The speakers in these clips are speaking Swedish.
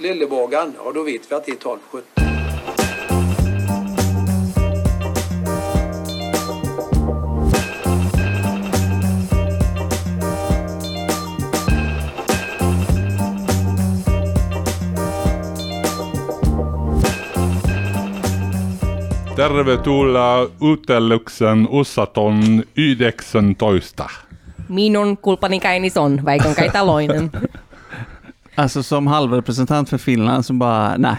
Lillebågan, ja då vet vi att det är 1270. Tervetuloa Utelluksen Usaton Ydeksen toista. Minun kulpani käynison, väikon kai taloinen. Alltså som halvrepresentant för Finland så bara, nej.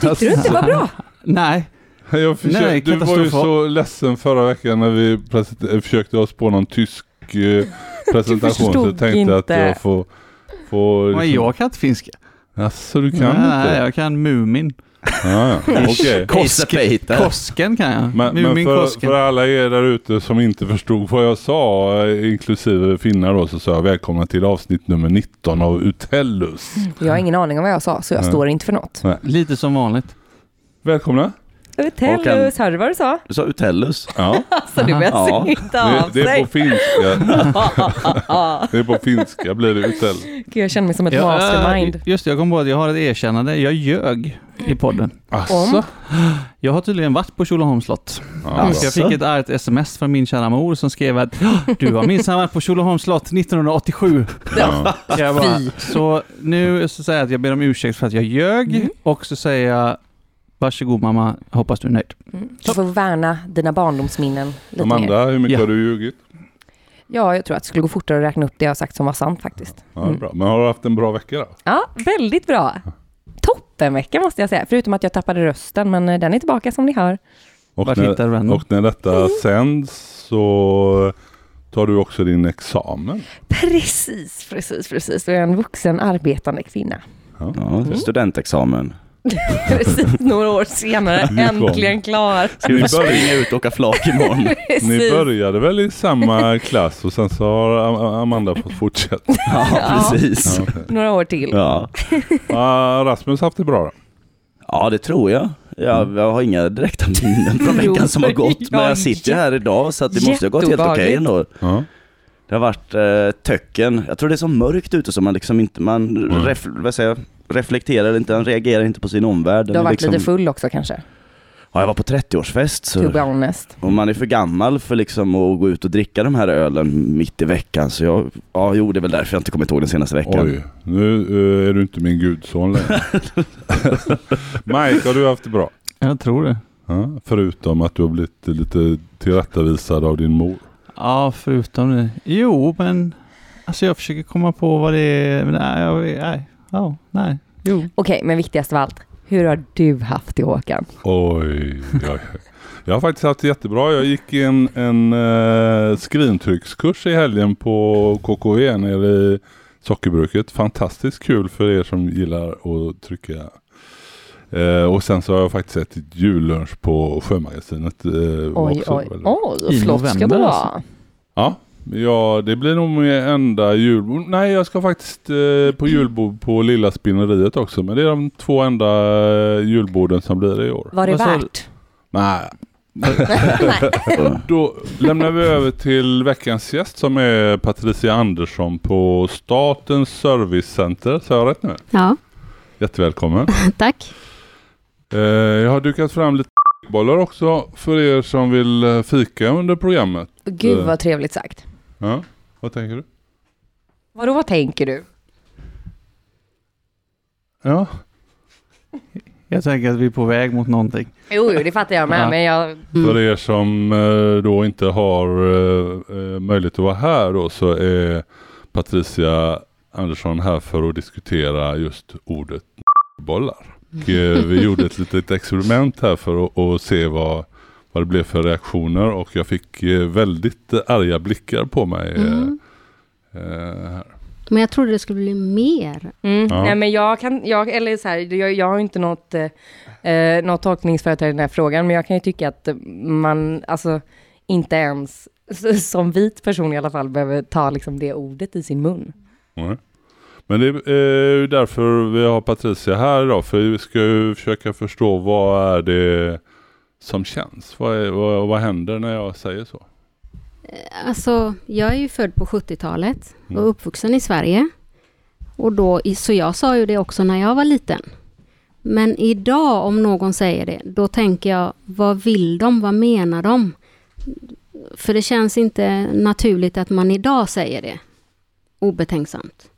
Tyckte du inte det var bra? Nej. Jag försökte, Nej, du var ju så ledsen förra veckan när vi present- försökte oss på någon tysk eh, presentation så jag tänkte att inte. jag får... får Men jag kan inte finska. Alltså du kan nej, inte? jag kan Mumin. Okej. Koske- Kosken kan jag. Men, men för, Kosken. för alla er där ute som inte förstod vad jag sa, inklusive finnar då, så sa jag välkomna till avsnitt nummer 19 av Utellus. Jag har ingen aning om vad jag sa, så jag Nej. står inte för något. Lite som vanligt. Välkomna! Tellus, hörde du vad du sa? Du sa Utellus. Ja, Alltså du börjar Ja. det, av det är sig. på finska. Det är på finska blir det Utellus. Gud, jag känner mig som ett Ja, mastermind. just det, jag kom på att jag har ett erkännande. Jag ljög i podden. Asså? Jag har tydligen varit på Tjolöholms slott. Ja, Så jag fick ett argt sms från min kära mor som skrev att "Ja, du har minsann varit på Tjolöholms slott 1987. ja. Jag bara, så nu så säger jag att jag ber om ursäkt för att jag ljög Mm. och så säger jag varsågod mamma, hoppas du är nöjd. Mm. Du får värna dina barndomsminnen lite mer. Amanda, hur mycket Ja. har du ljugit? Ja, jag tror att det skulle gå fortare att räkna upp det jag har sagt som var sant faktiskt. Ja, Mm. bra. Men har du haft en bra vecka då? Ja, väldigt bra. Toppenvecka måste jag säga, förutom att jag tappade rösten, men eh, den är tillbaka som ni hör. Och Vart när, hittar du henne? och när detta sänds så tar du också din examen. Precis, precis, precis. Jag är en vuxen arbetande kvinna. Ja. Ja, studentexamen. Precis, några år senare, äntligen klar. Ska vi springa ut och åka flak imorgon? Ni började väl i samma klass och sen så har Am- Amanda fått fortsätta. Ja, precis. Ja, okej. Några år till. Ja. Ja, Rasmus har haft det bra då? ja, det tror jag. Jag, jag har inga direkta minnen från veckan som har gått. Men jag sitter här idag så att det måste ha gått helt okej Jätteobehagligt. ändå. Ja. Det har varit eh, töcken. Jag tror det är så mörkt ute så man liksom inte, man Mm. ref, vad säger jag, reflekterar inte, man reagerar inte på sin omvärld. Du har är varit liksom, lite full också kanske, Ja, jag var på 30-årsfest så to be honest. Och man är för gammal för liksom att gå ut och dricka de här ölen mitt i veckan. Så jag, ja jo det är väl därför jag inte kommit ihåg den senaste veckan. Oj, nu eh, är du inte min gudson längre. Mike, har du haft det bra? Jag tror det. Ja, förutom att du har blivit lite tillrättavisad av din mor. Ja, förutom det. Jo, men alltså jag försöker komma på vad det är. Men nej, jag, nej, ja, nej, jo. Okej, men viktigast av allt, hur har du haft det Håkan? Oj, oj. Jag har faktiskt haft det jättebra. Jag gick en, en uh, skrivtryckskurs i helgen på KKV nere i sockerbruket. Fantastiskt kul för er som gillar att trycka. Eh, och sen så har jag faktiskt ätit jullunch på Sjömagasinet. eh, Oj, också. oj, oj, I flott ska november du alltså. vara. Ja, ja, det blir nog min enda julbord. Nej, jag ska faktiskt eh, på julbord på Lilla Spinneriet också. Men det är de två enda eh, julborden som blir det i år. Var det värt? Nej, Då lämnar vi över till veckans gäst som är Patricia Andersson på Statens Servicecenter. Sa jag rätt nu? Ja, Jättevälkommen. tack. Eh, jag har dukat fram lite bollar också för er som vill eh, fika under programmet. Gud vad trevligt sagt. Ja, vad tänker du? Vadå, vad tänker du? Ja, Jag tänker att vi är på väg mot någonting. Jo, jo, det fattar jag med, Ja. men jag... för er som eh, då inte har eh, eh, möjlighet att vara här då så är Patricia Andersson här för att diskutera just ordet bollar. Och, eh, vi gjorde ett litet experiment här för att, se vad, vad det blev för reaktioner och jag fick eh, väldigt arga blickar på mig. eh, Mm. eh, här. Men jag trodde det skulle bli mer. Mm. Ja. Nej, men jag kan, jag, eller så här, jag, jag har inte något, eh, något tolkningsföreträde i den här frågan, men jag kan ju tycka att man, alltså inte ens som vit person i alla fall behöver ta liksom det ordet i sin mun. Nej. Men det är ju därför vi har Patricia här idag för vi ska ju försöka förstå vad är det som känns? Vad, är, vad, vad händer när jag säger så? Alltså, jag är ju född på 70-talet Mm. och uppvuxen i Sverige. Och då, så jag sa ju det också när jag var liten. Men idag om någon säger det, då tänker jag, vad vill de? Vad menar de? För det känns inte naturligt att man idag säger det. Obetänksamt.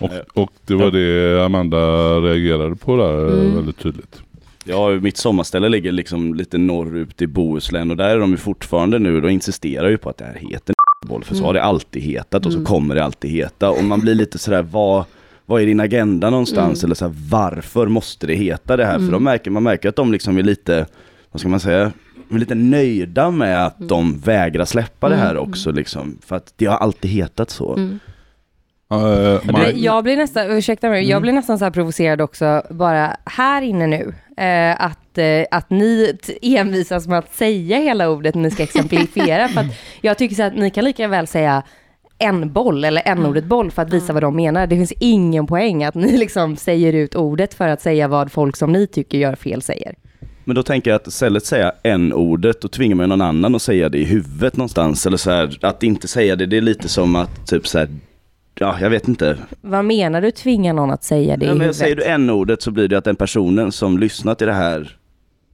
Och, och det var det Amanda reagerade på där eh, Mm. väldigt tydligt. Ja, mitt sommarställe ligger liksom lite norrut i Bohuslän och där är de ju fortfarande nu, då insisterar ju på att det här heter boll för så Mm. har det alltid hetat och så Mm. kommer det alltid heta och man blir lite sådär, vad, vad är din agenda någonstans? Mm. Eller så här, varför måste det heta det här? För Mm. de märker, man märker att de liksom är lite, vad ska man säga, är lite nöjda med att de vägrar släppa det här Mm. också liksom. För att det har alltid hetat så. Mm. Uh, Men Jag blir nästan, ursäkta mig, jag Mm. blir nästan så här provocerad också, bara här inne nu, eh, att, eh, att ni envisas med att säga hela ordet när ni ska exemplifiera. för att jag tycker så att ni kan lika väl säga en boll eller en ordet boll för att visa vad de menar. Det finns ingen poäng att ni liksom säger ut ordet för att säga vad folk som ni tycker gör fel säger. Men då tänker jag att istället säga en ordet då tvingar man någon annan att säga det i huvudet någonstans. Eller så här, att inte säga det, det är lite som att typ så här, ja jag vet inte. Vad menar du tvinga någon att säga det i Ja, men säger du en ordet så blir det att den personen som lyssnar till det här,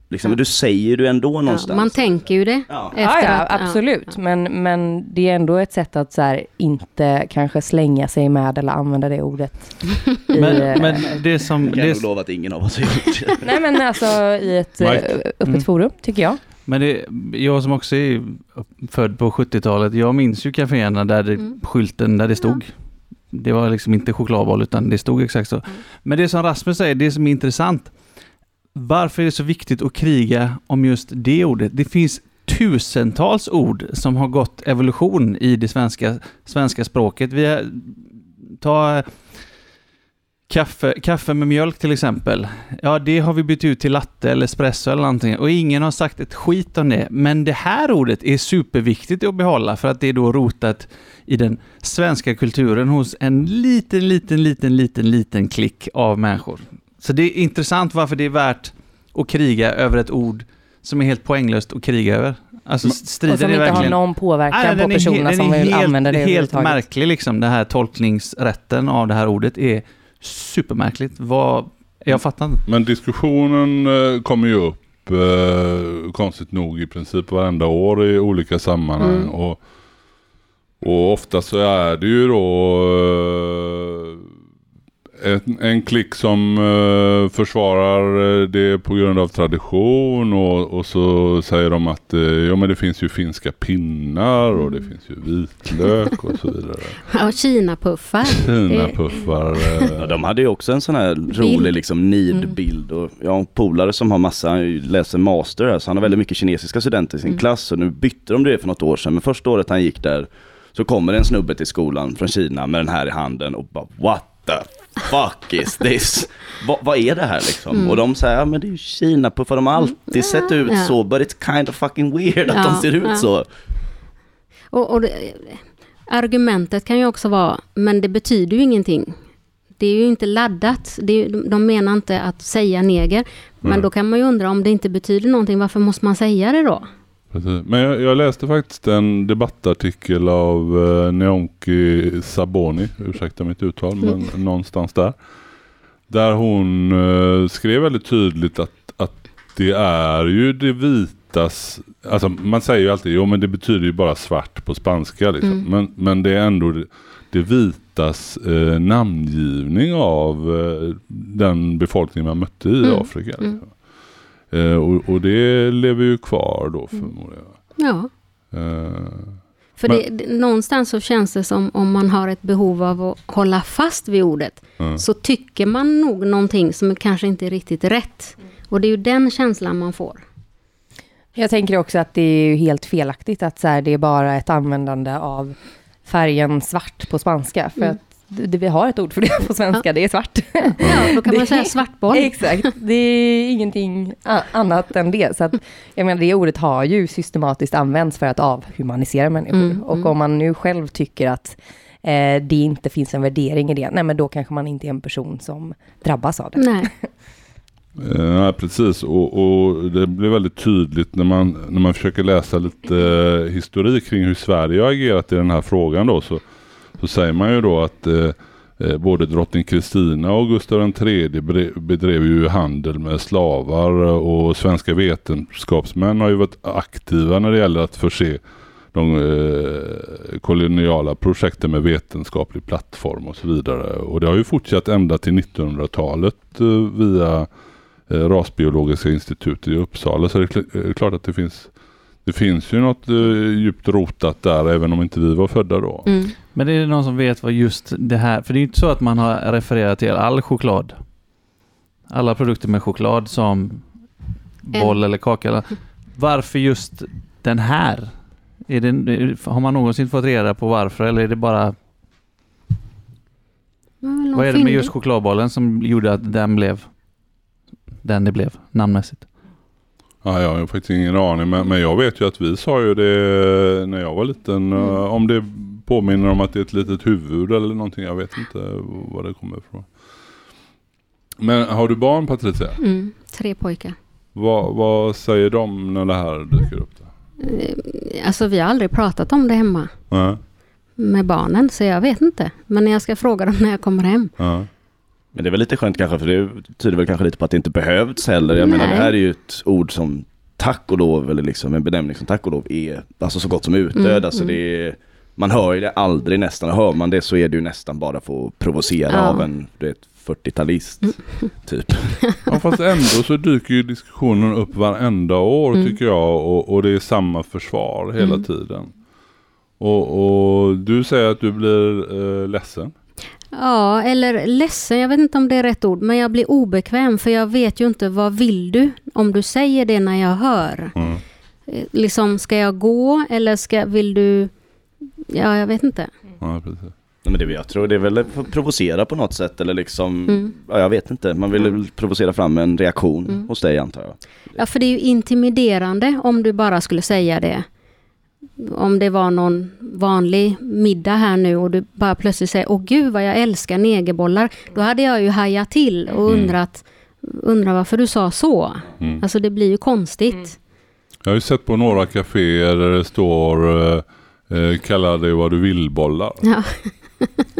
liksom, Ja. du säger du ändå Ja, någonstans. man tänker ju det. Ja. Ja, efter ja, absolut. ja. Men, men det är ändå ett sätt att så här, inte kanske slänga sig med eller använda det ordet. i, eh, Men, men det som... Jag kan Det, nog lova att ingen av oss har gjort det. Nej men alltså i ett eh, öppet Mm. forum, tycker jag. men det, jag som också är född på 70-talet, jag minns ju kaféerna där det, Mm. skylten där det stod. Det var liksom inte chokladboll utan det stod exakt så. Men det som Rasmus säger, det som är intressant. Varför är det så viktigt att kriga om just det ordet? Det finns tusentals ord som har gått evolution i det svenska, svenska språket. Vi ta kaffe, kaffe med mjölk till exempel. Ja, det har vi bytt ut till latte eller espresso eller någonting och ingen har sagt ett skit om det. Men det här ordet är superviktigt att behålla för att det är då rotat i den svenska kulturen hos en liten, liten, liten, liten, liten klick av människor. Så det är intressant varför det är värt att kriga över ett ord som är helt poänglöst att kriga över. Alltså Och striden som är inte har verkligen... någon påverkan Nej, på den he- personerna den som vill helt, använda det Helt märklig liksom, det här tolkningsrätten av det här ordet är supermärkligt. Vad, jag fattar inte. Men diskussionen eh, kommer ju upp eh, konstigt nog i princip varenda år i olika sammanhang. Mm. Och, och ofta så är det ju då eh, en, en klick som eh, försvarar eh, det på grund av tradition och, och så säger de att eh, ja, men det finns ju finska pinnar och det finns ju vitlök och så vidare. Ja, Kina-puffar. Kinapuffar. Ja, Eh, de hade ju också en sån här rolig liksom nidbild och jag har en polare som har massa, han läser master här, så han har väldigt mycket kinesiska studenter i sin Mm. klass och nu bytte de det för något år sedan, men första året han gick där så kommer en snubbe till skolan från Kina med den här i handen och bara what the fuck is this? Va, vad är det här liksom? Mm. Och de säger, ja men det är ju Kina-puffar, de har alltid Mm. sett ut Ja. så, but it's kind of fucking weird att Ja, de ser ut ja. så. Och, och det, argumentet kan ju också vara, men det betyder ju ingenting. Det är ju inte laddat. Det är, de menar inte att säga neger. Men Mm. då kan man ju undra om det inte betyder någonting, varför måste man säga det då? Precis. Men jag, jag läste faktiskt en debattartikel av uh, Neonki Saboni, ursäkta mitt uttal, men någonstans där. Där hon eh, skrev väldigt tydligt att, att det är ju det vitas, alltså man säger ju alltid, jo men det betyder ju bara svart på spanska liksom. Mm. Men, men det är ändå det, det vitas eh, namngivning av eh, den befolkning man mötte i Mm. Afrika. Mm. Liksom. Eh, och, och det lever ju kvar då förmodar jag. Ja, Eh, för Men- det, någonstans så känns det som om man har ett behov av att hålla fast vid ordet. ja. Så tycker man nog någonting som kanske inte är riktigt rätt. Och det är ju den känslan man får. Jag tänker också att det är ju helt felaktigt att så här, det är bara ett användande av färgen svart på spanska. För Mm. att det, vi har ett ord för det på svenska, det är svart. Ja, då kan Det- man säga svartboll. Exakt, det är ingenting annat än det. Så att, jag menar, det ordet har ju systematiskt använts för att avhumanisera människor. Mm, och mm. om man nu själv tycker att eh, det inte finns en värdering i det, nej men då kanske man inte är en person som drabbas av det. Nej. Eh, nej, precis. Och, och det blir väldigt tydligt när man, när man försöker läsa lite eh, historik kring hur Sverige har agerat i den här frågan då. Så, så säger man ju då att eh, eh både drottning Kristina och Gustav III bedrev ju handel med slavar och svenska vetenskapsmän har ju varit aktiva när det gäller att förse de eh, koloniala projekten med vetenskaplig plattform och så vidare. Och det har ju fortsatt ända till 1900-talet eh, via eh, Rasbiologiska institutet i Uppsala. Så det är eh, klart att det finns det finns ju något eh, djupt rotat där även om inte vi var födda då. Mm. Men det är någon som vet vad just det här, för det är ju inte så att man har refererat till all choklad. Alla produkter med choklad som boll eller kaka. Eller, varför just den här? Är det, har man någonsin fått reda på varför eller är det bara, Mm, vad är det med just chokladbollen som gjorde att den blev den det blev namnmässigt? Ja, jag har faktiskt ingen aning men, men jag vet ju att vi sa ju det när jag var liten. Mm. eh, Om det påminner om att det är ett litet huvud eller någonting. Jag vet inte var det kommer ifrån. Men har du barn Patricia? Mm, tre pojkar. Vad, vad säger de när det här dyker upp? Då? Eh, Alltså vi har aldrig pratat om det hemma Ja, med barnen, så jag vet inte. Men jag ska fråga dem när jag kommer hem. ja. Men det är väl lite skönt kanske för det tyder väl kanske lite på att det inte behövts heller. Jag menar det Nej. här är ju ett ord som tack och lov, eller liksom en benämning som tack och lov är alltså så gott som utdöd. Mm, alltså mm. det är, man hör ju det aldrig nästan, och hör man det så är det ju nästan bara för att provocera Ja. av en du vet, 40-talist typ. ja fast ändå så dyker ju diskussionen upp varenda år Mm. tycker jag. Och, och det är samma försvar hela Mm. tiden. Och, och du säger att du blir eh, ledsen. Ja, eller ledsen, jag vet inte om det är rätt ord, men jag blir obekväm för jag vet ju inte vad vill du om du säger det när jag hör. Mm. Eh, Liksom, ska jag gå eller ska, vill du... Ja, jag vet inte. Ja, precis. Men det, jag tror det är väl att provocera på något sätt eller liksom, Mm. ja, jag vet inte, man vill väl provocera fram en reaktion Mm. hos dig antar jag. Ja, för det är ju intimiderande om du bara skulle säga det. Om det var någon vanlig middag här nu och du bara plötsligt säger Åh gud vad jag älskar negerbollar. Då hade jag ju hajat till och Mm. undrat undrar varför du sa så. Mm. Alltså det blir ju konstigt. Jag har ju sett på några kaféer där det står eh, eh, kalla det vad du vill bollar. Ja.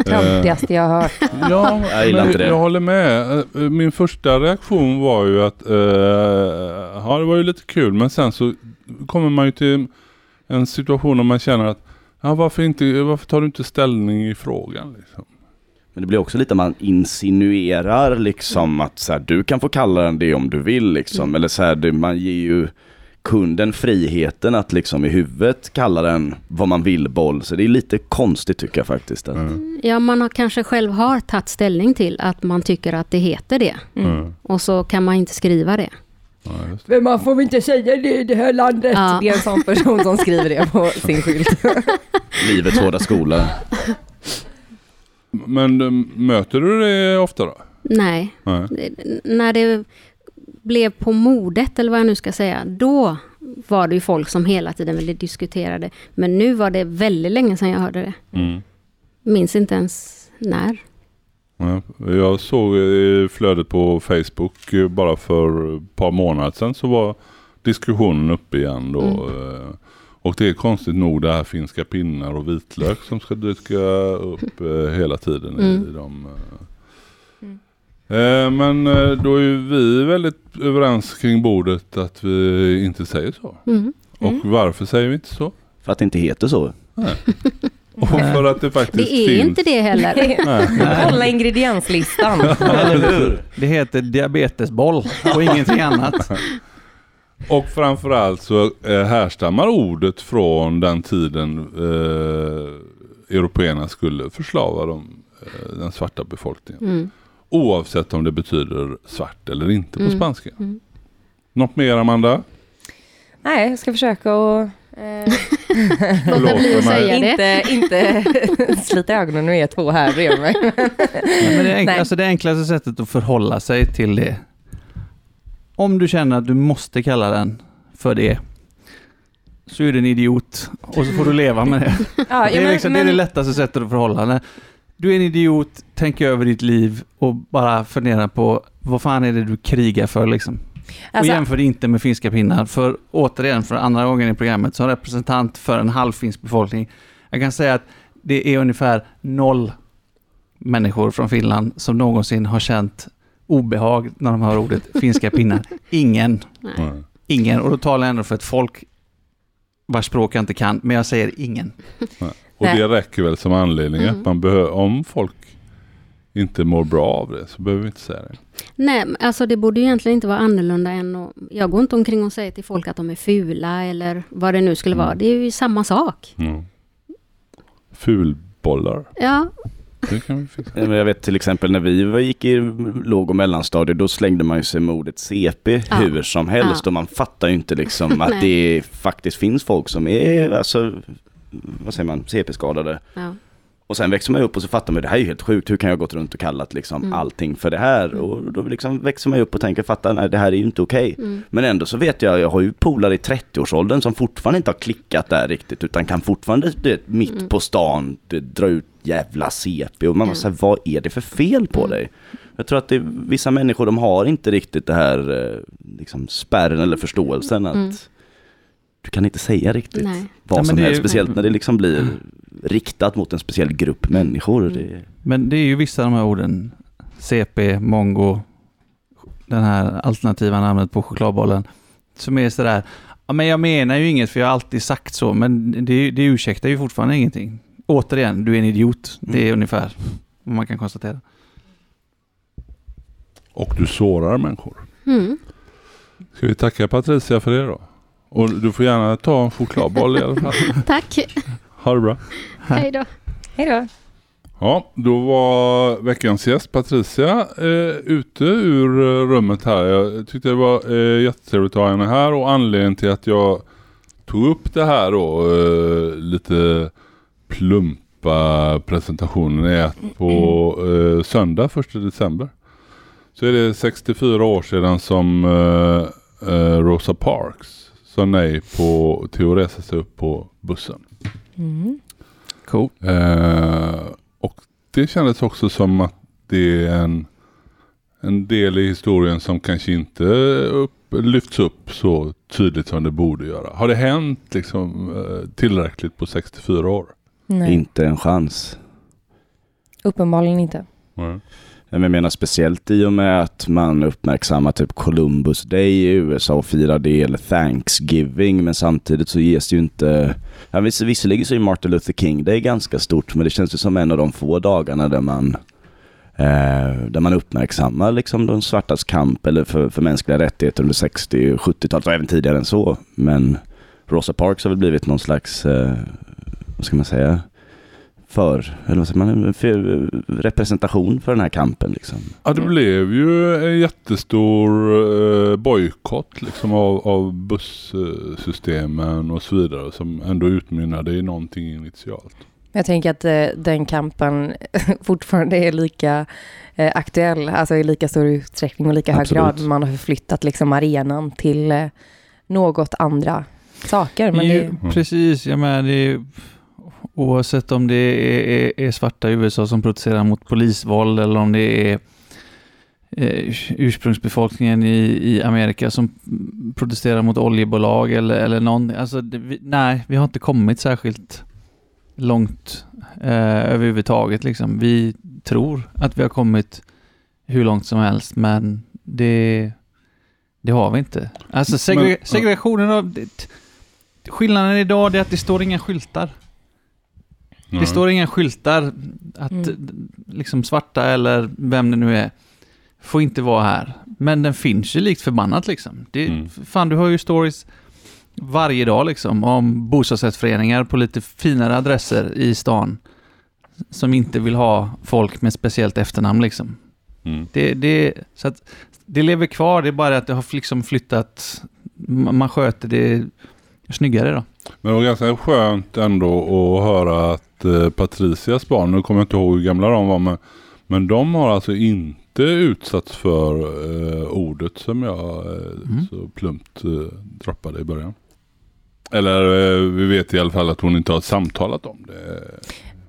Töntigaste jag har hört. Ja, Jag gillar men inte det. jag håller med. Eh, Min första reaktion var ju att eh, ja, det var ju lite kul men sen så kommer man ju till en situation där man känner att ja, varför, inte, varför tar du inte ställning i frågan? Liksom? Men det blir också lite man insinuerar liksom att så här, du kan få kalla den det om du vill liksom. Mm. Eller så här, det, man ger ju kunden friheten att liksom i huvudet kalla den vad man vill boll. Så det är lite konstigt tycker jag faktiskt. Att, Mm. ja, man har kanske själv har tagit ställning till att man tycker att det heter det. Mm. Och så kan man inte skriva det. Ja. Men man får väl inte säga det i det här landet. Ja. Det är en sån person som skriver det på sin skylt. Livets hårda skola. Men eh, möter du det ofta då? Nej, Nej. när det blev på modet, eller vad jag nu ska säga, då var det ju folk som hela tiden ville diskutera det. Men nu var det väldigt länge sedan jag hörde det. Mm. Minns inte ens när. Ja, jag såg i flödet på Facebook eh, bara för ett par månader sedan så var diskussionen uppe igen då. Mm. eh, Och det är konstigt nog det här finska pinnar och vitlök som ska dyka upp eh, hela tiden i Mm. de eh. Mm. Eh, Men eh, då är vi väldigt överens kring bordet att vi inte säger så. Mm. Och varför säger vi inte så? För att det inte heter så. Och för att det faktiskt Det är finns. inte det heller. Nej. Kolla ingredienslistan. Eller hur? Det heter diabetesboll och ingenting annat. Och framförallt så eh, härstammar ordet från den tiden eh, européerna skulle förslava de, eh, den svarta befolkningen. Mm. Oavsett om det betyder svart eller inte på Mm. spanska. Mm. Något mer Amanda? Nej, jag ska försöka att eh, Låta bli att säga det. inte, inte slita ögonen ur er två här bredvid mig. Men det, enkla, Nej. alltså det enklaste sättet att förhålla sig till det. Om du känner att du måste kalla den för det. Så är du en idiot. Och så får du leva med det. Ja, det, är liksom, det är det lättaste sättet att förhålla dig. Du är en idiot, tänk över ditt liv och bara fundera på vad fan är det du krigar för liksom. Och Alltså, jämför det inte med finska pinnar. För återigen, för andra gången i programmet, som representant för en halvfinsk befolkning. Jag kan säga att det är ungefär noll människor från Finland som någonsin har känt obehag när de hör ordet finska pinnar. Ingen. Nej. Ingen. Och då talar jag ändå för ett folk vars språk jag inte kan, men jag säger ingen. Och Nej. det räcker väl som anledning Mm. att man behöver, om folk inte mår bra av det så behöver vi inte säga det. Nej, alltså det borde ju egentligen inte vara annorlunda än att... Jag går inte omkring och säger till folk att de är fula eller vad det nu skulle vara. Mm. Det är ju samma sak. Mm. Fulbollar, Ja, det kan vi fixa. Jag vet till exempel när vi var- gick i låg och mellanstadiet, då slängde man ju sig med ordet CP Ja. hur som helst Ja. och man fattar ju inte liksom att det faktiskt finns folk som är, alltså, vad säger man, CP-skadade. ja. Och sen växer man upp och så fattar man det här är ju helt sjukt, hur kan jag gått runt och kallat liksom Mm. allting för det här? Och då liksom växer man upp och tänker, fattar, nej det här är ju inte okej. Mm. Men ändå så vet jag, jag har ju polare i 30-årsåldern som fortfarande inte har klickat där riktigt utan kan fortfarande du vet, mitt Mm. på stan du, dra ut jävla CP och man bara säger vad är det för fel på Mm. dig? Jag tror att det, vissa människor de har inte riktigt det här eh, liksom spärren eller förståelsen att Mm. Du kan inte säga riktigt Nej. vad men som det helst, ju- speciellt när det liksom blir riktat mot en speciell grupp människor. Mm. Det, Men det är ju vissa av de här orden, CP, mongo, den här alternativa namnet på chokladbollen, som är sådär, ja men jag menar ju inget för jag har alltid sagt så, men det, det ursäktar ju fortfarande ingenting. Återigen, du är en idiot. Det är ungefär vad man kan konstatera. Och du sårar människor. Mm. Ska vi tacka Patricia för det då? Och du får gärna ta en chokladboll i alla fall. Tack. Ha det bra. Hej då. Hej då. Ja, då var veckans gäst Patricia eh, ute ur eh, rummet här. Jag tyckte det var eh, jättetrevligt att ha henne här och anledningen till att jag tog upp det här då, eh, lite plumpa presentationen är att på eh, söndag 1 december så är det 64 år sedan som eh, eh, Rosa Parks sa nej på, till att resa sig upp på bussen. Mm. Cool. Eh, och det kändes också som att det är en, en del i historien som kanske inte upp, lyfts upp så tydligt som det borde göra. Har det hänt liksom eh, tillräckligt på 64 år? Nej, Inte en chans. uppenbarligen inte. Nej. Jag menar speciellt i och med att man uppmärksammar typ Columbus Day i USA och firar det eller Thanksgiving men samtidigt så ges det ju inte ja, viss, Visserligen så är Martin Luther King Day ganska stort men det känns ju som en av de få dagarna där man eh, där man uppmärksammar liksom de svartas kamp eller för, för mänskliga rättigheter under 60 och 70-talet och även tidigare än så. Men Rosa Parks har väl blivit någon slags, eh, vad ska man säga, för, eller vad säger man, för representation för den här kampen liksom. Ja, det blev ju en jättestor eh, bojkott liksom av, av bussystemen och så vidare som ändå utmynnade i någonting initialt. Jag tänker att eh, den kampen fortfarande är lika eh, aktuell, alltså i lika stor utsträckning och lika hög grad. Man har förflyttat liksom arenan till eh, något andra saker. Men det, Precis, jag menar det är, oavsett om det är, är, är svarta i USA som protesterar mot polisvåld eller om det är eh, ursprungsbefolkningen i, i Amerika som protesterar mot oljebolag eller, eller någon. Alltså, det, vi, nej, vi har inte kommit särskilt långt eh, överhuvudtaget. Liksom. Vi tror att vi har kommit hur långt som helst, men det, det har vi inte. Alltså segre- segregationen av... Det, skillnaden idag är att det står inga skyltar. Det står inga skyltar att Mm. liksom svarta eller vem det nu är får inte vara här. Men den finns ju likt förbannat liksom. Det, Mm. Fan, du har ju stories varje dag liksom om bostadsrättsföreningar på lite finare adresser i stan som inte vill ha folk med speciellt efternamn liksom. Mm. Det, det, så att det lever kvar, det är bara att det har liksom flyttat, man man sköter det snyggare då. Men det var ganska skönt ändå att höra att eh, Patricias barn, nu kommer jag inte ihåg hur gamla de var, men, men de har alltså inte utsatts för eh, ordet som jag eh, Mm. så plumpt eh, droppade i början. Eller eh, vi vet i alla fall att hon inte har samtalat om det.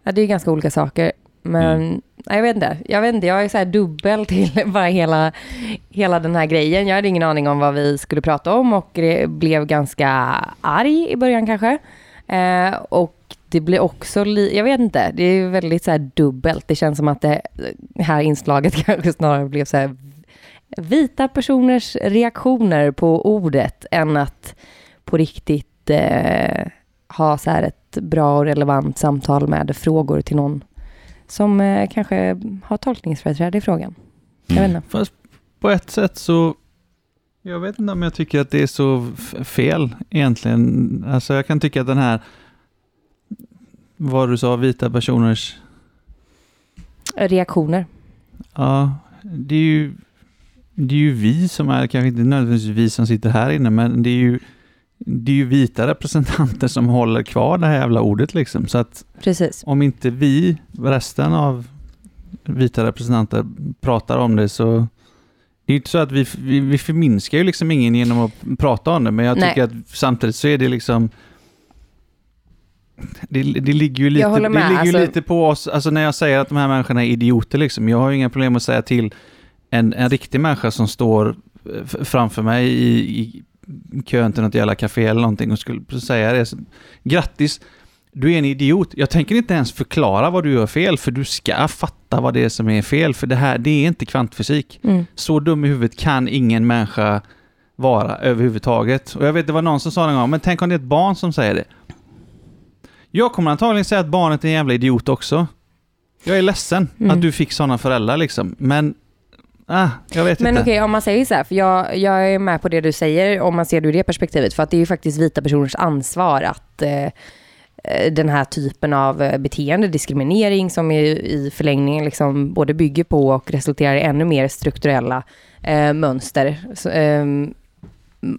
ja, det är ganska olika saker. Men Mm jag vet inte. Jag vet inte, jag är så här dubbel till bara hela, hela den här grejen. Jag hade ingen aning om vad vi skulle prata om och blev ganska arg i början kanske. Eh, och det blir också, li- jag vet inte, det är väldigt så här dubbelt. Det känns som att det här inslaget kanske snarare blev så här vita personers reaktioner på ordet än att på riktigt eh, ha så här ett bra och relevant samtal med frågor till någon som eh, kanske har tolkningsföreträde i frågan. Jag vet inte. Fast på ett sätt så... Jag vet inte om jag tycker att det är så fel egentligen. Alltså jag kan tycka att den här... Vad du sa, vita personers... Reaktioner. Ja, det är ju... Det är ju vi som är, kanske inte nödvändigtvis vi som sitter här inne, men det är ju... Det är ju vita representanter som håller kvar det här jävla ordet liksom. Så att Precis. om inte vi, resten av vita representanter, pratar om det så... Det är inte så att vi, vi, vi förminskar ju liksom ingen genom att prata om det, men jag Nej. tycker att samtidigt så är det liksom... Det, det ligger ju lite, det ligger ju alltså- lite på oss, alltså när jag säger att de här människorna är idioter liksom, jag har ju inga problem att säga till en, en riktig människa som står framför mig i, i kön till något jävla café eller någonting och skulle säga det. Så, Grattis, du är en idiot. Jag tänker inte ens förklara vad du gör fel, för du ska fatta vad det är som är fel, för det här, det är inte kvantfysik. Mm. Så dum i huvudet kan ingen människa vara överhuvudtaget. Och jag vet, det var någon som sa en gång, men tänk om det är ett barn som säger det. Jag kommer antagligen säga att barnet är en jävla idiot också. Jag är ledsen Mm. att du fick sådana föräldrar liksom, men... Ah, jag vet Men inte. okej, om man säger så här, för jag, jag är med på det du säger, om man ser det ur det perspektivet, för att det är ju faktiskt vita personers ansvar att eh, eh, den här typen av eh, beteende, diskriminering, som i, i förlängningen liksom både bygger på och resulterar i ännu mer strukturella eh, mönster. Så, ehm,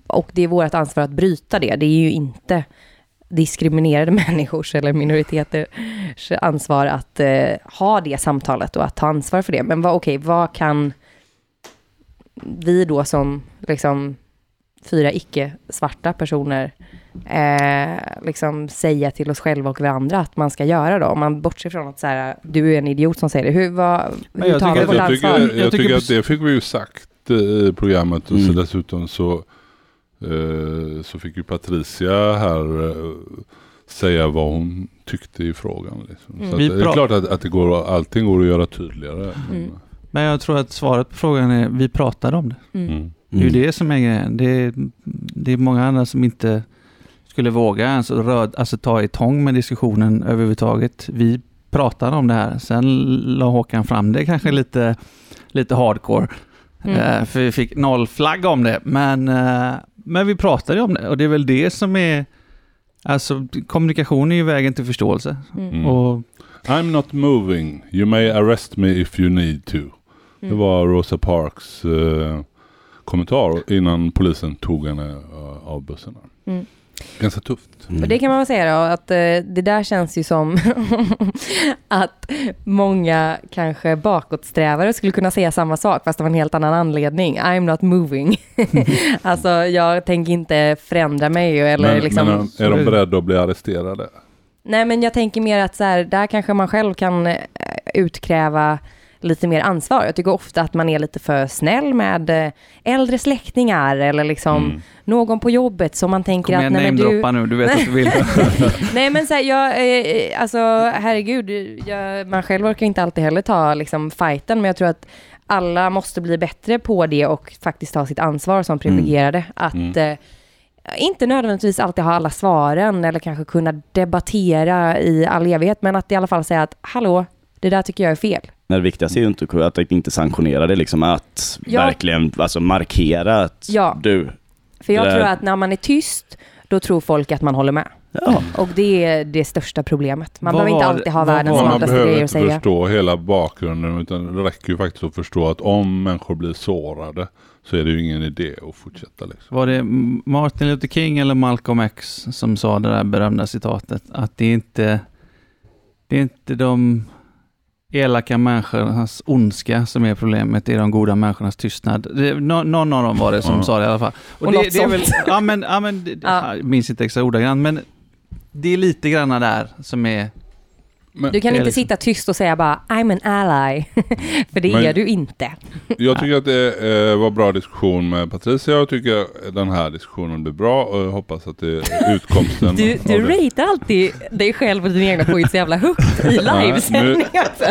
och det är vårt ansvar att bryta det. Det är ju inte diskriminerade människors eller minoriteters ansvar att eh, ha det samtalet och att ta ansvar för det. Men vad, okej, vad kan vi då som liksom fyra icke-svarta personer eh, liksom säga till oss själva och varandra att man ska göra då? Om man bortser från att så här, du är en idiot som säger det. Hur, vad, hur jag tar vi tycker vårt jag ansvar? tycker, jag Jag tycker tycker att det fick vi ju sagt eh, i programmet och så Mm. dessutom så, eh, så fick ju Patricia här eh, säga vad hon tyckte i frågan. Liksom. Mm. Så Vi att, det är klart att, att det går, allting går att göra tydligare. Mm. Men jag tror att svaret på frågan är, vi pratar om det. Mm. Mm. Det är ju det som är grejen. Det är, det är många andra som inte skulle våga ens röd, alltså ta i tång med diskussionen överhuvudtaget. Vi pratar om det här. Sen la Håkan fram det kanske lite, lite hardcore. Mm. Eh, för vi fick noll flagg om det. Men, eh, men vi pratade om det och det är väl det som är Alltså kommunikation är ju vägen till förståelse. Mm. Mm. Och I'm not moving. You may arrest me if you need to. Det Mm. var Rosa Parks eh, kommentar innan polisen tog henne eh, av bussen. Mm. Ganska tufft. Och det kan man väl säga då, att eh, det där känns ju som att många kanske bakåtsträvare skulle kunna säga samma sak, fast av en helt annan anledning. I'm not moving. alltså, jag tänker inte förändra mig eller men, liksom... men är de beredda att bli arresterade? Nej, men jag tänker mer att så här, där kanske man själv kan eh, utkräva lite mer ansvar. Jag tycker ofta att man är lite för snäll med eh, äldre släktingar eller liksom Mm. någon på jobbet som man tänker kom att igen, nej, men du, nu, du vet att du vill. Nej men så här, jag, eh, alltså herregud, jag, man själv orkar inte alltid heller ta liksom fighten, men jag tror att alla måste bli bättre på det och faktiskt ta sitt ansvar som privilegierade. Att Mm. eh, inte nödvändigtvis alltid ha alla svaren eller kanske kunna debattera i all evighet, men att i alla fall säga att hallå, det där tycker jag är fel. Men det viktigaste är ju inte att inte sanktionera det, liksom att Ja. verkligen alltså markera att Ja. du, För jag Det där- tror att när man är tyst, då tror folk att man håller med. ja, Och det är det största problemet. Man Vad behöver inte var- alltid ha världens var- Man smartaste behöver grejer att inte säga. förstå hela bakgrunden utan det räcker ju faktiskt att förstå att om människor blir sårade så är det ju ingen idé att fortsätta. Liksom. Var det Martin Luther King eller Malcolm X som sa det där berömda citatet? Att det är inte, det är inte de elaka människornas ondska som är problemet, det är de goda människornas tystnad. Det, nå- någon av dem var det som Ja. sa det i alla fall. Och det, något det är väl, ja men, ja, men det, Ja. jag minns inte exakt ordagrant, men det är lite granna där som är Men Du kan inte liksom- sitta tyst och säga bara I'm an ally. För det Men- är du inte. jag tycker att det eh, var bra diskussion med Patricia. Jag tycker den här diskussionen blir bra och jag hoppas att det är utkomsten Du, du ratear alltid dig själv och dina egna poäng så jävla högt i livesändning. Alltså.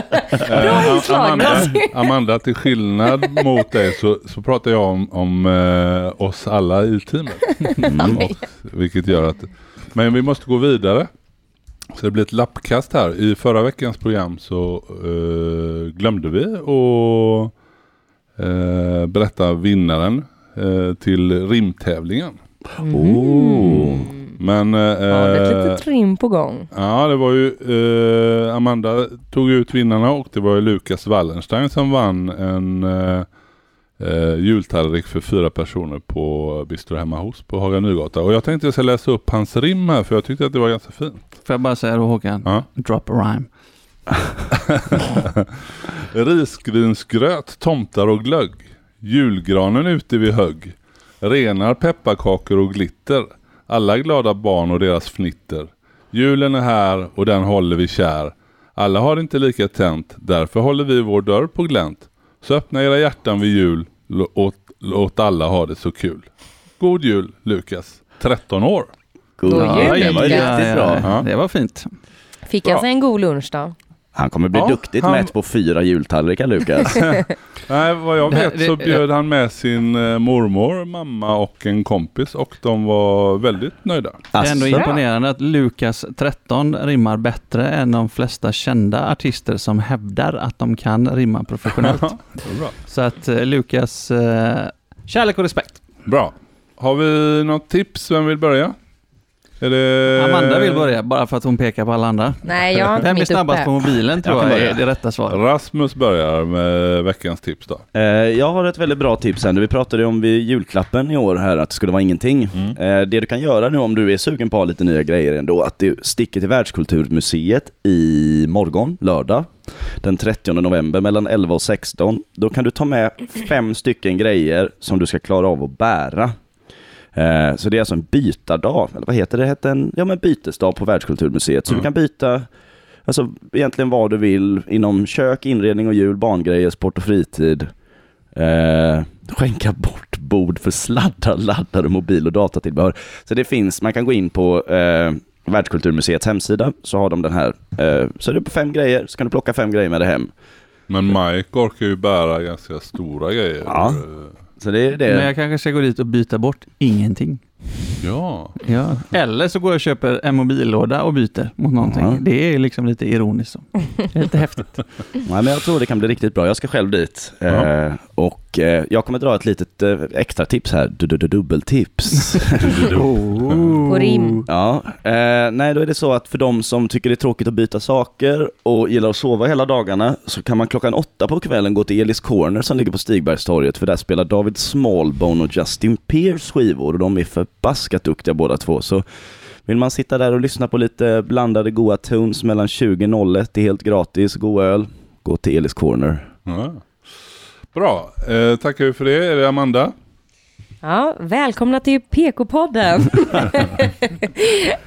Eh, Bra inslag. Amanda, Amanda, till skillnad mot dig så, så pratar jag om, om eh, oss alla i teamet. Mm. Och, vilket gör att, men vi måste gå vidare. Så det blir ett lappkast här. I förra veckans program så eh, glömde vi att eh, berätta vinnaren eh, till rimtävlingen. Oh. Men eh, Ja, det är ett litet rim på gång. Ja, det var ju eh, Amanda tog ut vinnarna och det var ju Lukas Wallenstein som vann en eh, jultallrik för fyra personer på Bistro hemma hos på Haga Nygata. Och jag tänkte jag ska läsa upp hans rim här för jag tyckte att det var ganska fint. Får jag bara säga då Håkan? Ja. Drop a rhyme. Risgrynsgröt, tomtar och glögg. Julgranen ute vid högg. Renar, pepparkakor och glitter. Alla glada barn och deras fnitter. Julen är här och den håller vi kär. Alla har inte lika tänt, därför håller vi vår dörr på glänt. Så öppna era hjärtan vid jul, låt, låt alla ha det så kul. God jul Lukas, 13 år. God. God Ja, jul, det var riktigt bra. Ja. Det var fint. Fick han sig en god lunch då? Han kommer bli Ja, duktigt han- mätt på fyra jultallrikar Lukas. Nej, vad jag vet så bjöd han med sin eh, mormor, mamma och en kompis och de var väldigt nöjda. Det är ändå imponerande att Lukas 13 rimmar bättre än de flesta kända artister som hävdar att de kan rimma professionellt. det var bra. Så att eh, Lukas, eh, kärlek och respekt. Bra. Har vi något tips? Vem vill börja? Är det... Amanda vill börja bara för att hon pekar på alla andra. Nej, jag har inte Vem är snabbast uppe. på mobilen tror Jag jag, är det rätta svaret. Rasmus börjar med veckans tips då. Eh, jag har ett väldigt bra tips här. Vi pratade om vid julklappen i år här att det skulle vara ingenting. Mm. Eh, det du kan göra nu om du är sugen på att ha lite nya grejer ändå, att du sticker till Världskulturmuseet i morgon, lördag, den 30 november mellan 11 och 16. Då kan du ta med fem stycken grejer som du ska klara av att bära. Eh, så det är alltså en bytardag, eller vad heter det? heter en, ja, men bytesdag på Världskulturmuseet. Så Mm. du kan byta Alltså egentligen vad du vill inom kök, inredning och jul, barngrejer, sport och fritid. Eh, skänka bort bord för sladdar, laddare, mobil och datatillbehör. Så det finns, man kan gå in på eh, Världskulturmuseets hemsida så har de den här. Eh, så är det på fem grejer, så kan du plocka fem grejer med dig hem. Men Mike orkar ju bära ganska stora grejer. Ja. Så det är det. Men jag kanske ska gå dit och byta bort ingenting. Ja. Ja. Eller så går jag och köper en mobillåda och byter mot någonting. Ja. Det är liksom lite ironiskt. Det är lite häftigt. Nej, men jag tror det kan bli riktigt bra. Jag ska själv dit. Ja. Eh, och eh, jag kommer dra ett litet eh, extra tips här. Du, du, du, dubbeltips. På rim. Ja, eh, nej då är det så att för de som tycker det är tråkigt att byta saker och gillar att sova hela dagarna så kan man klockan åtta på kvällen gå till Elis Corner som ligger på Stigbergstorget för där spelar David Smallbone och Justin Pierce skivor och de är förbaskat duktiga båda två. Så vill man sitta där och lyssna på lite blandade goa tunes mellan 20.01, det är helt gratis, god öl, gå till Elis Corner. ja. Bra. Eh, tackar vi för det. Är det Amanda? Ja, välkomna till PK-podden.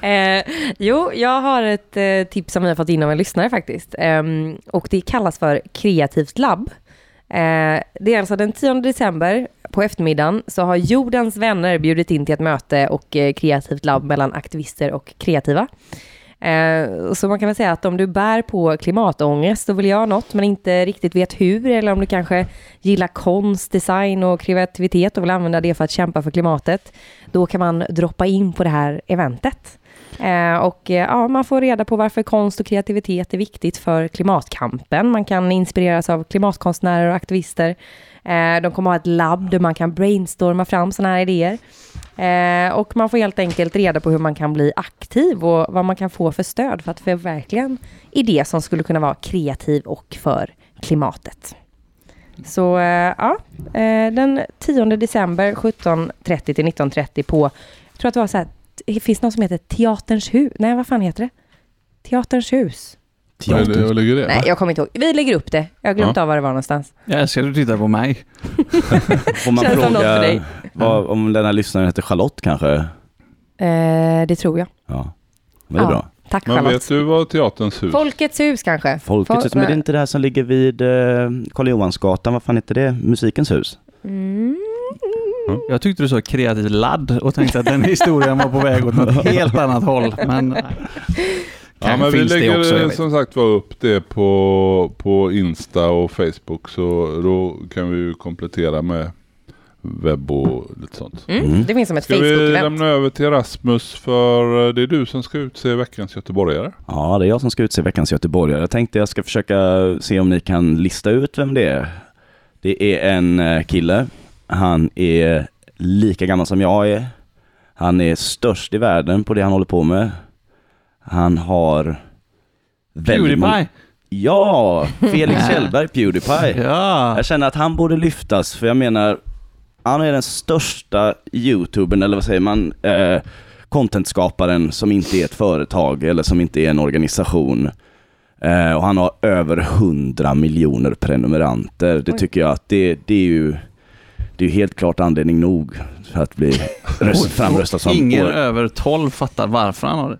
eh, jo, jag har ett eh, tips som vi har fått in av en lyssnare faktiskt. Ehm, och det kallas för Kreativt labb. Eh, det är alltså den 10 december på eftermiddagen så har Jordens vänner bjudit in till ett möte och eh, kreativt labb mellan aktivister och kreativa. Eh, så man kan väl säga att om du bär på klimatångest och vill göra något men inte riktigt vet hur eller om du kanske gillar konst, design och kreativitet och vill använda det för att kämpa för klimatet, då kan man droppa in på det här eventet. Eh, och eh, ja, man får reda på varför konst och kreativitet är viktigt för klimatkampen. Man kan inspireras av klimatkonstnärer och aktivister. Eh, de kommer ha ett labb där man kan brainstorma fram sådana här idéer. Eh, och man får helt enkelt reda på hur man kan bli aktiv och vad man kan få för stöd för att förverkliga en idé som skulle kunna vara kreativ och för klimatet. Så eh, ja, eh, den 10 december 17.30 till 19.30 på, jag tror att det var så här, det finns något som heter Teaterns hus. Nej, vad fan heter det? Teaterns hus. Det- Vad ligger det? Nej, jag kommer inte ihåg. Vi lägger upp det. Jag har glömt Ja. av var det var någonstans. Jag älskar att du tittar på mig. Får man Känns som något för dig. fråga vad, om den här lyssnaren heter Charlotte kanske? Eh, det tror jag. Ja, men det är Ja. bra. Tack Men Charlotte. vet du vad Teaterns hus? Folkets hus kanske? Folkets Fol- hus, men det är inte det här som ligger vid eh, Karl Johansgatan, vad fan heter det? Musikens hus? Mm. Jag tyckte du sa kreativ ladd och tänkte att den historien var på väg åt något helt annat håll. Men Ja, men vi lägger också, som sagt var upp det på, på Insta och Facebook så då kan vi ju komplettera med webb och lite sånt. Mm. Mm. Det finns som ett Ska vi Facebook-event. lämna över till Rasmus för eh, det är du som ska utse veckans göteborgare. Ja, det är jag som ska utse veckans göteborgare. Jag tänkte jag ska försöka se om ni kan lista ut vem det är. Det är en eh, kille. Han är lika gammal som jag är. Han är störst i världen på det han håller på med. Han har... många- Pewdiepie! Ja! Felix Kjellberg, Pewdiepie. Ja! Jag känner att han borde lyftas, för jag menar, han är den största youtubern, eller vad säger man, eh, contentskaparen som inte är ett företag eller som inte är en organisation. Eh, och han har över 100 miljoner prenumeranter. Det Oj. tycker jag att det, det är ju det är helt klart anledning nog för att bli röst, framröstad som Ingen år- över 12 fattar varför han har det.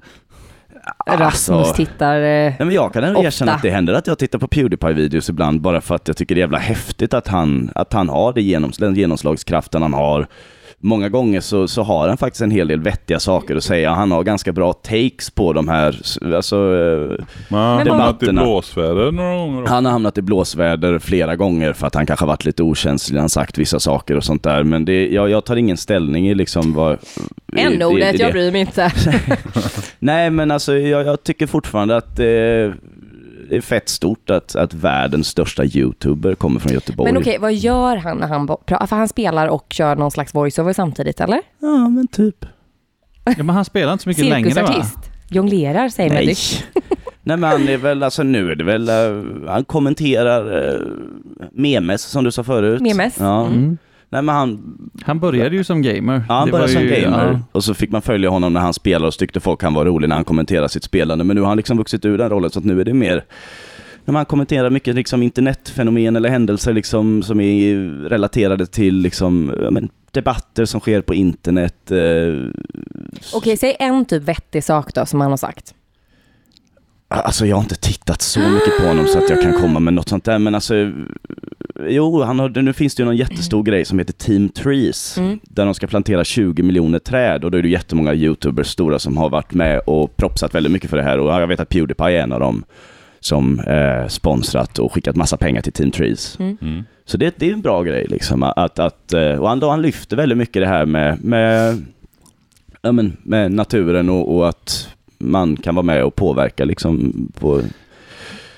Rasmus Alltså- tittar... eh, Nej, men jag kan ändå erkänna att det händer att jag tittar på Pewdiepie-videos ibland bara för att jag tycker det är jävla häftigt att han, att han har det genoms, den genomslagskraften han har. Många gånger så, så har han faktiskt en hel del vettiga saker att säga. Han har ganska bra takes på de här, alltså, eh, Man har Men hamnat i blåsväder några gånger. han har hamnat i blåsväder flera gånger för att han kanske har varit lite okänslig när han sagt vissa saker och sånt där. Men det, jag, jag tar ingen ställning i liksom vad... N-ordet, det. jag bryr mig inte. Nej, men alltså jag, jag tycker fortfarande att det är fett stort att, att världens största youtuber kommer från Göteborg. Men okej, vad gör han när han... bo- pra- För han spelar och kör någon slags voiceover samtidigt, eller? Ja, men typ. Ja, men han spelar inte så mycket längre va? Cirkusartist. Jonglerar, säger man. Nej. det. Nej, men han är väl, alltså nu är det väl, eh, han kommenterar uh, memes som du sa förut. Memes? Ja. Mm. Nej, men han, Han började ju som gamer. ja, han Det började som ju- gamer ja. och så fick man följa honom när han spelade och tyckte folk han var rolig när han kommenterade sitt spelande. Men nu har han liksom vuxit ur den rollen så att nu är det mer när man kommenterar mycket liksom internetfenomen eller händelser liksom som är relaterade till liksom, men, debatter som sker på internet. Eh, Okej, säg en typ vettig sak då som han har sagt. Alltså jag har inte tittat så mycket på honom så att jag kan komma med något sånt där. Men alltså, jo, han har, nu finns det ju någon jättestor grej som heter Team Trees. Mm. Där de ska plantera 20 miljoner träd och då är det jättemånga YouTubers stora som har varit med och propsat väldigt mycket för det här. Och jag vet att Pewdiepie är en av dem som eh, sponsrat och skickat massa pengar till Team Trees. Mm. Mm. Så det, det är en bra grej liksom. Att, att, eh, och han, då han lyfter väldigt mycket det här med, med, ja, men, med naturen och, och att man kan vara med och påverka liksom på...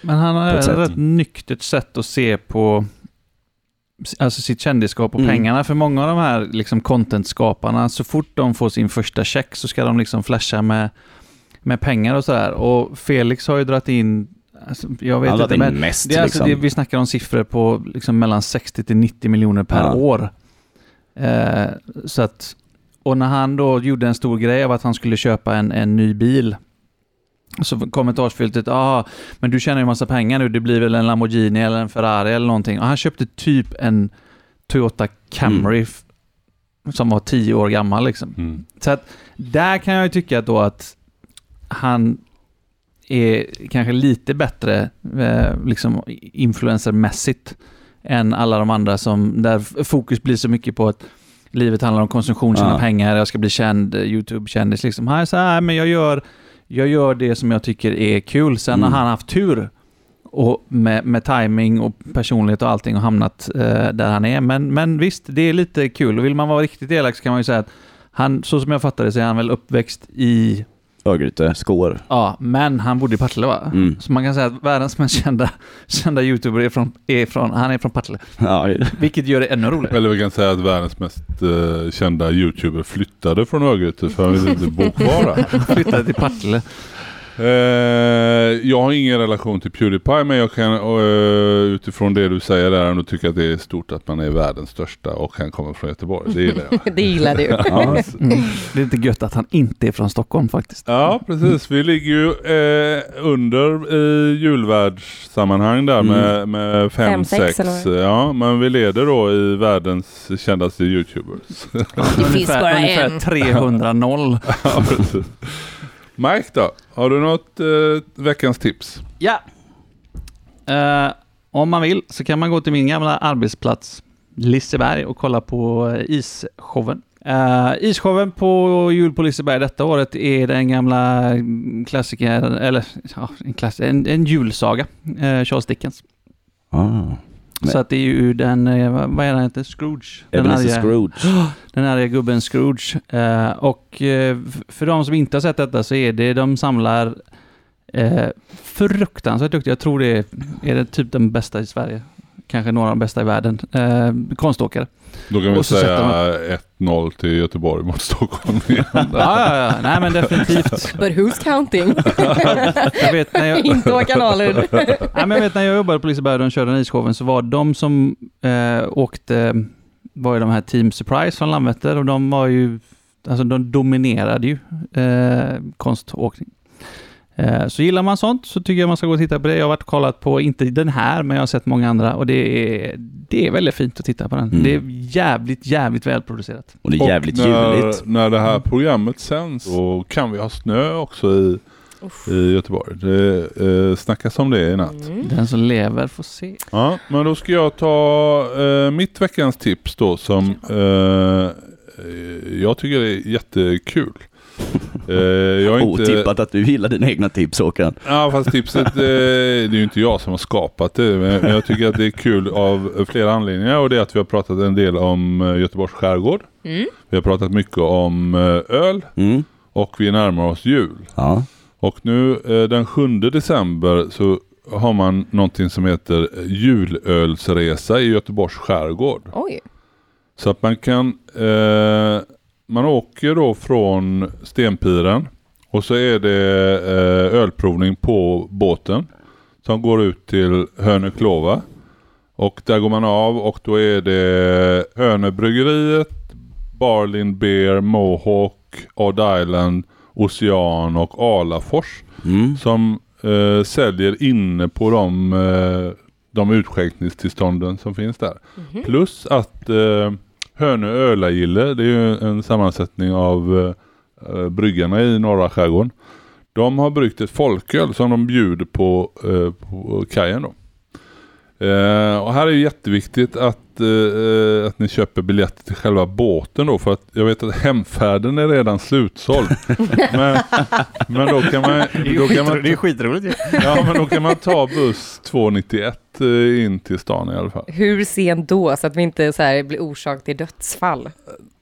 Men han har ett rätt nyktert sätt att se på alltså sitt kändisskap och Mm. pengarna. För många av de här liksom content-skaparna, så fort de får sin första check så ska de liksom flasha med, med pengar och sådär. Och Felix har ju dragit in, alltså, jag vet inte, men mest det är alltså, liksom. det, vi snackar om siffror på liksom mellan 60 till 90 miljoner per Ja. år. Eh, så att, och när han då gjorde en stor grej av att han skulle köpa en, en ny bil så kommentarsfältet, ja, men du tjänar ju massa pengar nu, det blir väl en Lamborghini eller en Ferrari eller någonting. Och han köpte typ en Toyota Camry f- som var tio år gammal liksom. Mm. Så att där kan jag ju tycka då att han är kanske lite bättre eh, liksom influencermässigt än alla de andra som, där fokus blir så mycket på att livet handlar om konsumtion, tjäna Ja. pengar, jag ska bli känd, eh, YouTube-kändis liksom. Han är så här, men jag gör, jag gör det som jag tycker är kul. Sen Mm. har han haft tur och med, med timing och personlighet och allting och hamnat eh, där han är. Men, men visst, det är lite kul. Och vill man vara riktigt elak så kan man ju säga att han, så som jag fattar det så är han väl uppväxt i, Örgryte, Skår. ja, men han bodde i Partille va? Mm. Så man kan säga att världens mest kända, kända youtuber är från, är från, han är från Partille. Ja, Vilket gör det ännu roligare. Eller vi kan säga att världens mest eh, kända youtuber flyttade från Örgryte för han vill inte bo kvar där. Flyttade till Partille. Eh, jag har ingen relation till Pewdiepie men jag kan eh, utifrån det du säger där ändå tycka att det är stort att man är världens största och han kommer från Göteborg. Det gillar jag. Det gillar du. ja. Mm. Det är lite gött att han inte är från Stockholm faktiskt. Ja, precis. Vi ligger ju eh, under i julvärdssammanhang där Mm. med, med Fem, fem, sex, sex. eller Ja, men vi leder då i världens kändaste YouTubers. Det finns bara ungefär en. 300 noll. ja, precis. Mike då? Har du något eh, veckans tips? Ja. Eh, om man vill så kan man gå till min gamla arbetsplats Liseberg och kolla på eh, isshowen. Uh, isshowen på jul på Liseberg detta året är den gamla klassikern, eller ja, en, klass, en, en julsaga, uh, Charles Dickens. Ah. Men- Så att det är ju den, eh, vad är den heter, Scrooge? Den Ebenezer arga- Scrooge. den arga gubben Scrooge. Eh, och eh, för de som inte har sett detta så är det, de samlar eh, fruktansvärt duktiga, jag tror det är, är det typ den bästa i Sverige. Kanske några av de bästa i världen. Eh, konståkare. Då kan vi Och så sätter säga 1-0 till Göteborg mot Stockholm igen. Ja, ja, ja. Nej men definitivt. But who's counting? Jag vet när jag, Inte Håkan Ahlund. Nej, men jag vet när jag jobbade på Liseberg och de körde den isshowen så var de som eh, åkte, var ju de här Team Surprise från Landvetter och de var ju, alltså de dominerade ju eh, konståkning. Eh, så gillar man sånt så tycker jag man ska gå och titta på det. Jag har varit och kollat på, inte den här, men jag har sett många andra och det är, det är väldigt fint att titta på den. Mm. Det är jävligt, jävligt välproducerat. Och det är Och jävligt när, juligt. När det här programmet sänds så kan vi ha snö också i, i Göteborg. Det eh, snackas om det i natt. Mm. Den som lever får se. Ja, men då ska jag ta eh, mitt veckans tips då som eh, eh, jag tycker är jättekul. Eh, jag är inte... Otippat att du gillar dina egna tips Håkan. Ja fast tipset, eh, det är ju inte jag som har skapat det. Men jag tycker att det är kul av flera anledningar och det är att vi har pratat en del om eh, Göteborgs skärgård. Mm. Vi har pratat mycket om öl Mm. och vi närmar oss jul. Ja. Och nu den 7 december så har man någonting som heter julölsresa i Göteborgs skärgård. Oj. Så att man kan, eh, man åker då från Stenpiren och så är det eh, ölprovning på båten som går ut till Hönöklova. Och där går man av och då är det Hönöbryggeriet, Barlin Beer, Mohawk, Odd Island, Ocean och Alafors Mm. som eh, säljer inne på de, eh, de utskänkningstillstånden som finns där. Plus att eh, Hönö Ölagille, det är ju en sammansättning av eh, eh, bryggarna i norra skärgården. De har bryggt ett folköl som de bjuder på, eh, på kajen då. Eh, och här är det jätteviktigt att, eh, att ni köper biljetter till själva båten då för att jag vet att hemfärden är redan slutsåld. men, men då kan man, då kan man, skitroligt ja, men då kan man ta buss 291 eh, in till stan i alla fall. Hur sent då så att vi inte så här blir orsak till dödsfall?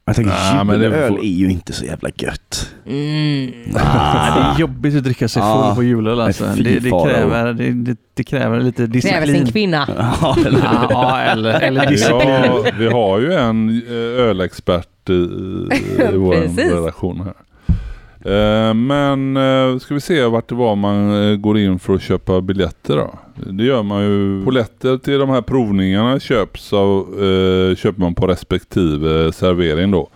Jag tänker det julöl får- är ju inte så jävla gött. Mm. det är jobbigt att dricka sig full Ja. på julöl alltså. Det, det, kräver, det, det, det kräver lite Kräver sin disciplin. kvinna. Ja, eller Ja, ja, eller, disciplin. har, vi har ju en eh, ölexpert i, i vår redaktion här. Eh, Men eh, ska vi se vart det var man eh, går in för att köpa biljetter då. Det gör man ju. Polletter till de här provningarna köps av, köper man på respektive servering då.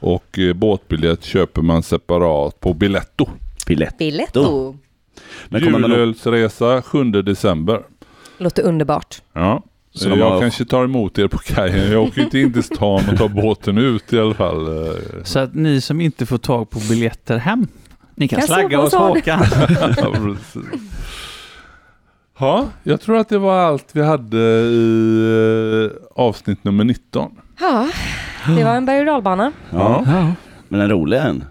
Och båtbiljett köper man separat på Biletto. Biletto. Man, Julölsresa 7 december. Låter underbart. Ja. Så jag har- kanske tar emot er på kajen. Jag åker inte in till stan och tar båten ut i alla fall. Så att ni som inte får tag på biljetter hem, ni kan Kan slagga hos. Håkan. Ja. Ja, jag tror att det var allt vi hade i eh, avsnitt nummer 19. Ja, det var en berg och dalbana. Ja. men en rolig en.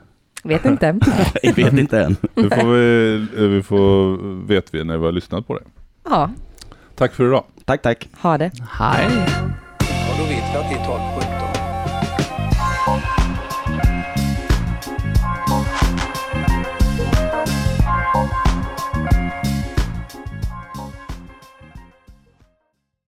Vet inte. Jag vet inte än. Det får vi, eh, vi får, vet vi när vi har lyssnat på det. Ja, Tack för idag. Tack, tack. ha det. Hej. Ja, då vet vi att det är 12-17.